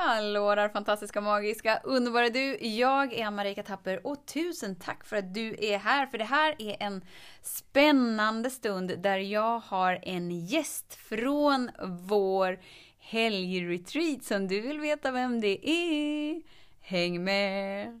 Hallå där fantastiska, magiska, underbara du! Jag är Marika Tapper och tusen tack för att du är här, för det här är en spännande stund där jag har en gäst från vår helgretreat som du vill veta vem det är. Häng med!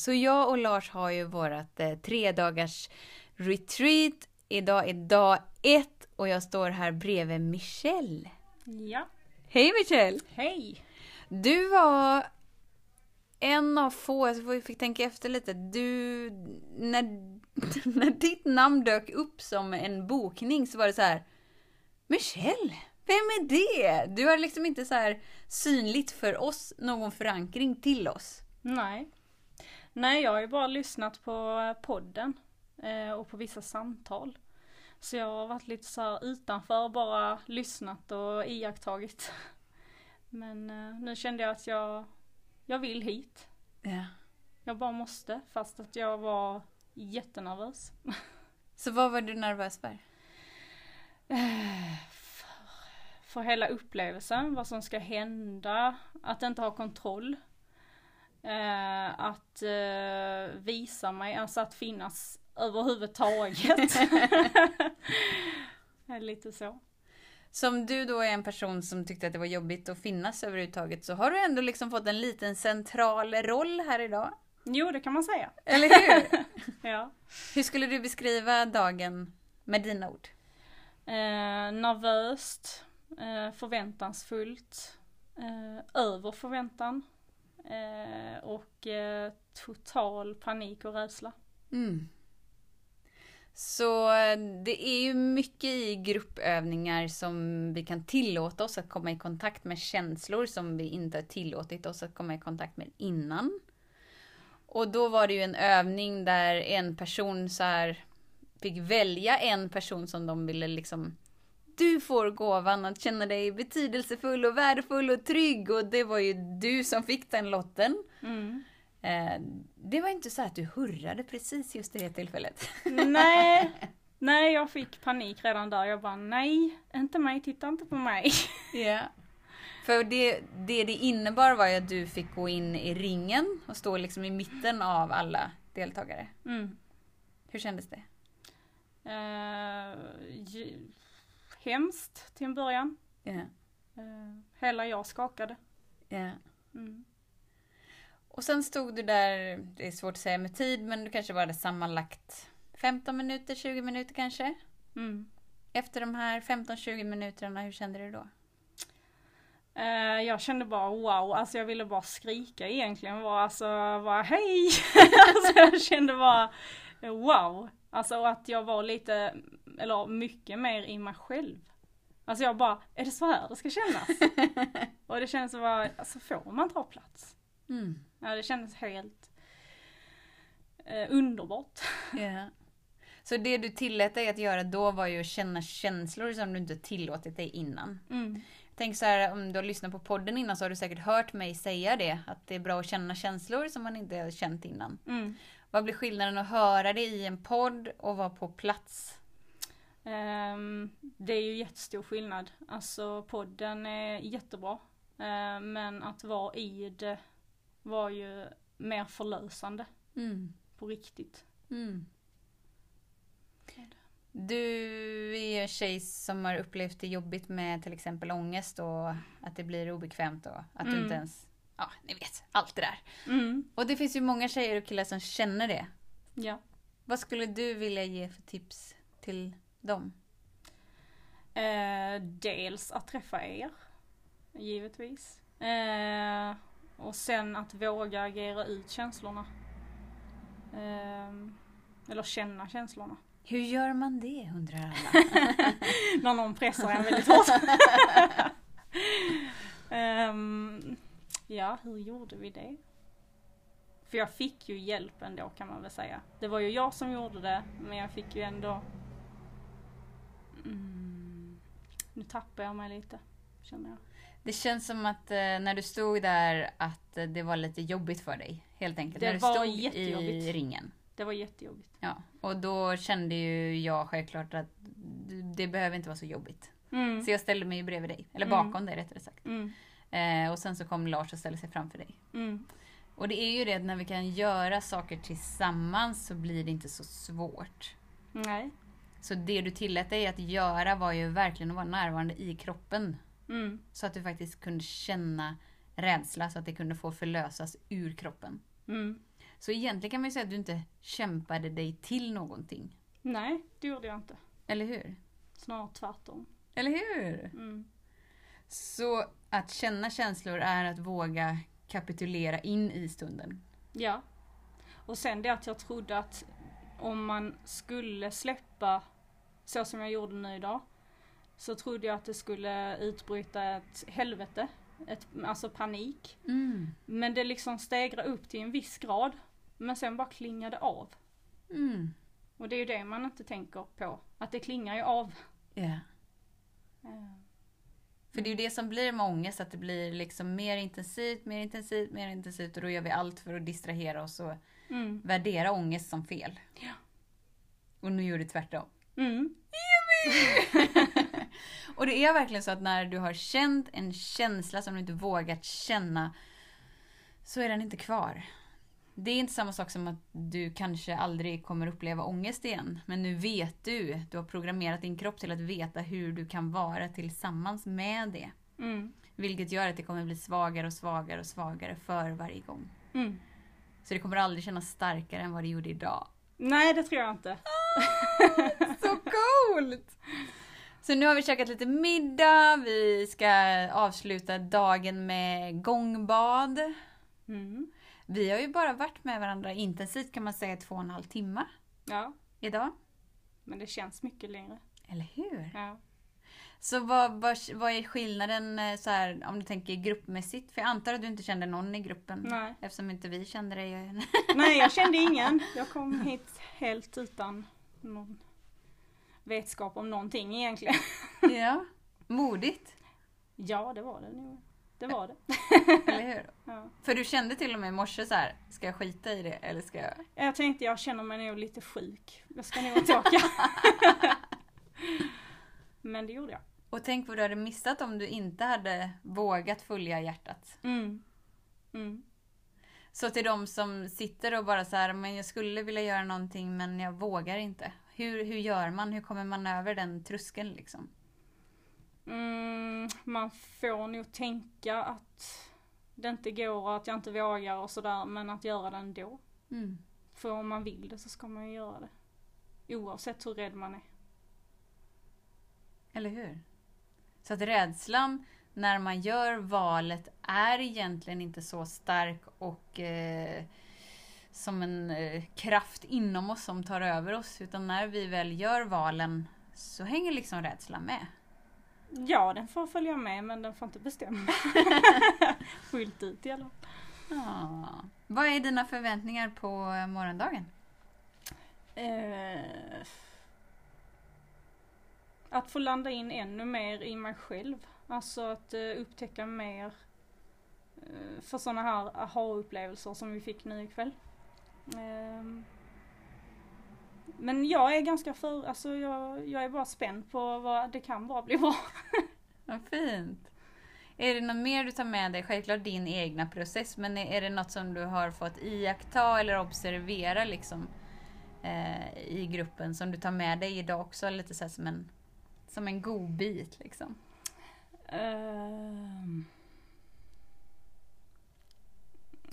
Så jag och Lars har ju vårat eh, tre dagars retreat. Idag är dag ett och jag står här bredvid Michelle. Ja. Hej Michelle! Hej! Du var en av få, jag fick tänka efter lite. Du, när, när ditt namn dök upp som en bokning så var det så här. Michelle, vem är det? Du har liksom inte så här synligt för oss någon förankring till oss. Nej. Nej, jag har ju bara lyssnat på podden eh, och på vissa samtal. Så jag har varit lite så här utanför, bara lyssnat och iakttagit. Men eh, nu kände jag att jag, jag vill hit. Ja. Jag bara måste, fast att jag var jättenervös. Så vad var du nervös för? för, för hela upplevelsen, vad som ska hända, att inte ha kontroll. Eh, att eh, visa mig, alltså att finnas överhuvudtaget. Lite så. Som du då är en person som tyckte att det var jobbigt att finnas överhuvudtaget så har du ändå liksom fått en liten central roll här idag. Jo, det kan man säga. Eller hur? ja. Hur skulle du beskriva dagen med dina ord? Eh, nervöst, eh, förväntansfullt, eh, över förväntan eh, och eh, total panik och rädsla. Mm. Så eh, det är ju mycket i gruppövningar som vi kan tillåta oss att komma i kontakt med känslor som vi inte har tillåtit oss att komma i kontakt med innan. Och då var det ju en övning där en person så här fick välja en person som de ville liksom du får gåvan att känna dig betydelsefull och värdefull och trygg och det var ju du som fick den lotten. Mm. Eh, det var inte så att du hurrade precis just det tillfället. Nej, nej jag fick panik redan där. Jag bara nej, inte mig, titta inte på mig. Ja. För det, det det innebar var ju att du fick gå in i ringen och stå liksom i mitten av alla deltagare. Mm. Hur kändes det? Uh, hemskt till en början. Ja. Uh, hela jag skakade. Ja. Mm. Och sen stod du där, det är svårt att säga med tid, men du kanske var det sammanlagt 15 minuter, 20 minuter kanske? Mm. Efter de här 15-20 minuterna, hur kände du då? Uh, jag kände bara wow, alltså jag ville bara skrika egentligen. Bara, alltså, bara hej! alltså jag kände bara wow. Alltså att jag var lite, eller mycket mer i mig själv. Alltså jag bara, är det så här det ska kännas? och det kändes bara, alltså får man ta plats? Mm. Ja det kändes helt eh, underbart. Ja. Så det du tillät dig att göra då var ju att känna känslor som du inte tillåtit dig innan. Mm. Tänk så här, om du har lyssnat på podden innan så har du säkert hört mig säga det. Att det är bra att känna känslor som man inte har känt innan. Mm. Vad blir skillnaden att höra det i en podd och vara på plats? Um, det är ju jättestor skillnad. Alltså podden är jättebra. Uh, men att vara i det var ju mer förlösande. Mm. På riktigt. Mm. Du är en tjej som har upplevt det jobbigt med till exempel ångest och att det blir obekvämt och att du Mm. inte ens, ja ni vet, allt det där. Mm. Och det finns ju många tjejer och killar som känner det. Ja. Vad skulle du vilja ge för tips till dem? Eh, dels att träffa er. Givetvis. Eh, och sen att våga agera ut känslorna. Eh, eller känna känslorna. Hur gör man det undrar alla. När någon pressar en väldigt hårt. Ehm, ja, hur gjorde vi det? För jag fick ju hjälp ändå kan man väl säga. Det var ju jag som gjorde det, men jag fick ju ändå... Mm, nu tappar jag mig lite, känner jag. Det känns som att eh, när du stod där att eh, det var lite jobbigt för dig. Helt enkelt. Det när du var stod i jättejobbigt. ringen. Det var jättejobbigt. Ja. Och då kände ju jag självklart att det behöver inte vara så jobbigt. Mm. Så jag ställde mig ju bredvid dig. Eller Mm. bakom dig rättare sagt. Mm. Eh, och sen så kom Lars och ställde sig framför dig. Mm. Och det är ju det att när vi kan göra saker tillsammans så blir det inte så svårt. Nej. Så det du tillät dig att göra var ju verkligen att vara närvarande i kroppen. Mm. Så att du faktiskt kunde känna rädsla så att det kunde få förlösas ur kroppen. Mm. Så egentligen kan man ju säga att du inte kämpade dig till någonting. Nej, det gjorde jag inte. Eller hur? Snarare tvärtom. Eller hur? Mm. Så att känna känslor är att våga kapitulera in i stunden. Ja. Och sen det att jag trodde att om man skulle släppa så som jag gjorde nu idag. Så trodde jag att det skulle utbryta ett helvete. Ett, alltså panik. Mm. Men det liksom stegrade upp till en viss grad. Men sen bara klingade av. Mm. Och det är ju det man inte tänker på. Att det klingar ju av. Ja. Eh, För det är ju det som blir med ångest, att det blir liksom mer intensivt, mer intensivt, mer intensivt och då gör vi allt för att distrahera oss och Mm. värdera ångest som fel. Ja. Och nu gör du tvärtom. Mm. Och det är verkligen så att när du har känt en känsla som du inte vågat känna så är den inte kvar. Det är inte samma sak som att du kanske aldrig kommer uppleva ångest igen. Men nu vet du, du har programmerat din kropp till att veta hur du kan vara tillsammans med det. Mm. Vilket gör att det kommer bli svagare och svagare och svagare för varje gång. Mm. Så det kommer aldrig kännas starkare än vad det gjorde idag. Nej, det tror jag inte. Så coolt! Så nu har vi käkat lite middag, vi ska avsluta dagen med gångbad. Mm. Vi har ju bara varit med varandra intensivt kan man säga två och en halv timme Ja, idag. men det känns mycket längre. Eller hur? Ja. Så vad, vad, vad är skillnaden eh, så här, om du tänker gruppmässigt? För jag antar att du inte kände någon i gruppen. Nej. Eftersom inte vi kände dig. Nej, jag kände ingen. Jag kom hit helt utan någon vetskap om någonting egentligen. ja. Modigt. Ja, det var det nog. Det var det. Eller hur? Ja. För du kände till och med i morse så här, ska jag skita i det eller ska jag? Jag tänkte jag känner mig nog lite sjuk. Jag ska nog inte åka. Men det gjorde jag. Och tänk vad du hade missat om du inte hade vågat följa hjärtat. Mm. Mm. Så till de som sitter och bara så här, men jag skulle vilja göra någonting men jag vågar inte. Hur, hur gör man? Hur kommer man över den tröskeln liksom? Mm, man får nog tänka att det inte går och att jag inte vågar och sådär, men att göra det ändå. Mm. För om man vill det så ska man ju göra det. Oavsett hur rädd man är. Eller hur? Så att rädslan när man gör valet är egentligen inte så stark och eh, som en eh, kraft inom oss som tar över oss. Utan när vi väl gör valen så hänger liksom rädslan med. Ja, den får följa med men den får inte bestämma. Fullt ut i alla fall. Ja. Vad är dina förväntningar på eh, morgondagen? Eh, att få landa in ännu mer i mig själv. Alltså att eh, upptäcka mer eh, för sådana här aha-upplevelser som vi fick nu ikväll. Eh, men jag är ganska för, alltså jag, jag är bara spänd på vad det kan bara bli bra. Vad fint. Är det något mer du tar med dig? Självklart din egna process, men är det något som du har fått iaktta eller observera liksom eh, i gruppen som du tar med dig idag också? Lite så som en, som en god bit liksom. Ehm.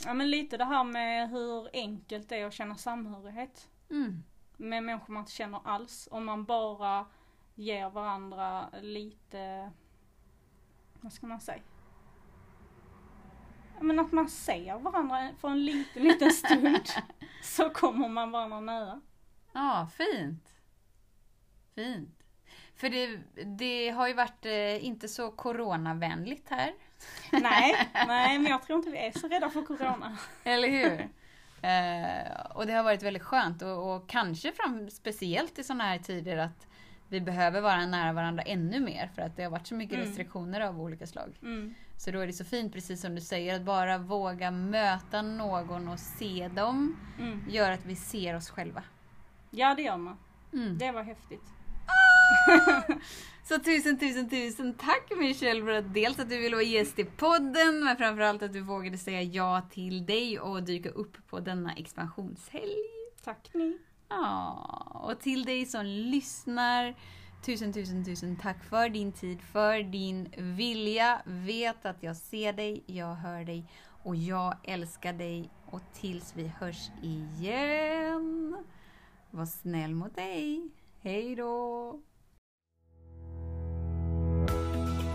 Ja men lite det här med hur enkelt det är att känna samhörighet. Mm. med människor man inte känner alls. Om man bara ger varandra lite, vad ska man säga? Men att man ser varandra för en liten, liten stund så kommer man varandra nära. Ja, fint. Fint. För det, det har ju varit eh, inte så coronavänligt här. nej, nej, men jag tror inte vi är så rädda för corona. Eller hur? Eh, och det har varit väldigt skönt och, och kanske fram, speciellt i sådana här tider att vi behöver vara nära varandra ännu mer för att det har varit så mycket Mm. restriktioner av olika slag. Mm. Så då är det så fint, precis som du säger, att bara våga möta någon och se dem Mm. gör att vi ser oss själva. Ja, det gör man. Mm. Det var häftigt. Så tusen, tusen, tusen tack Michelle för att dels att du ville vara gäst i podden, men framförallt att du vågade säga ja till dig och dyka upp på denna expansionshelg. Tack ni. Ja, och till dig som lyssnar, tusen, tusen, tusen tack för din tid, för din vilja. Vet att jag ser dig, jag hör dig och jag älskar dig. Och tills vi hörs igen, var snäll mot dig. Hej då!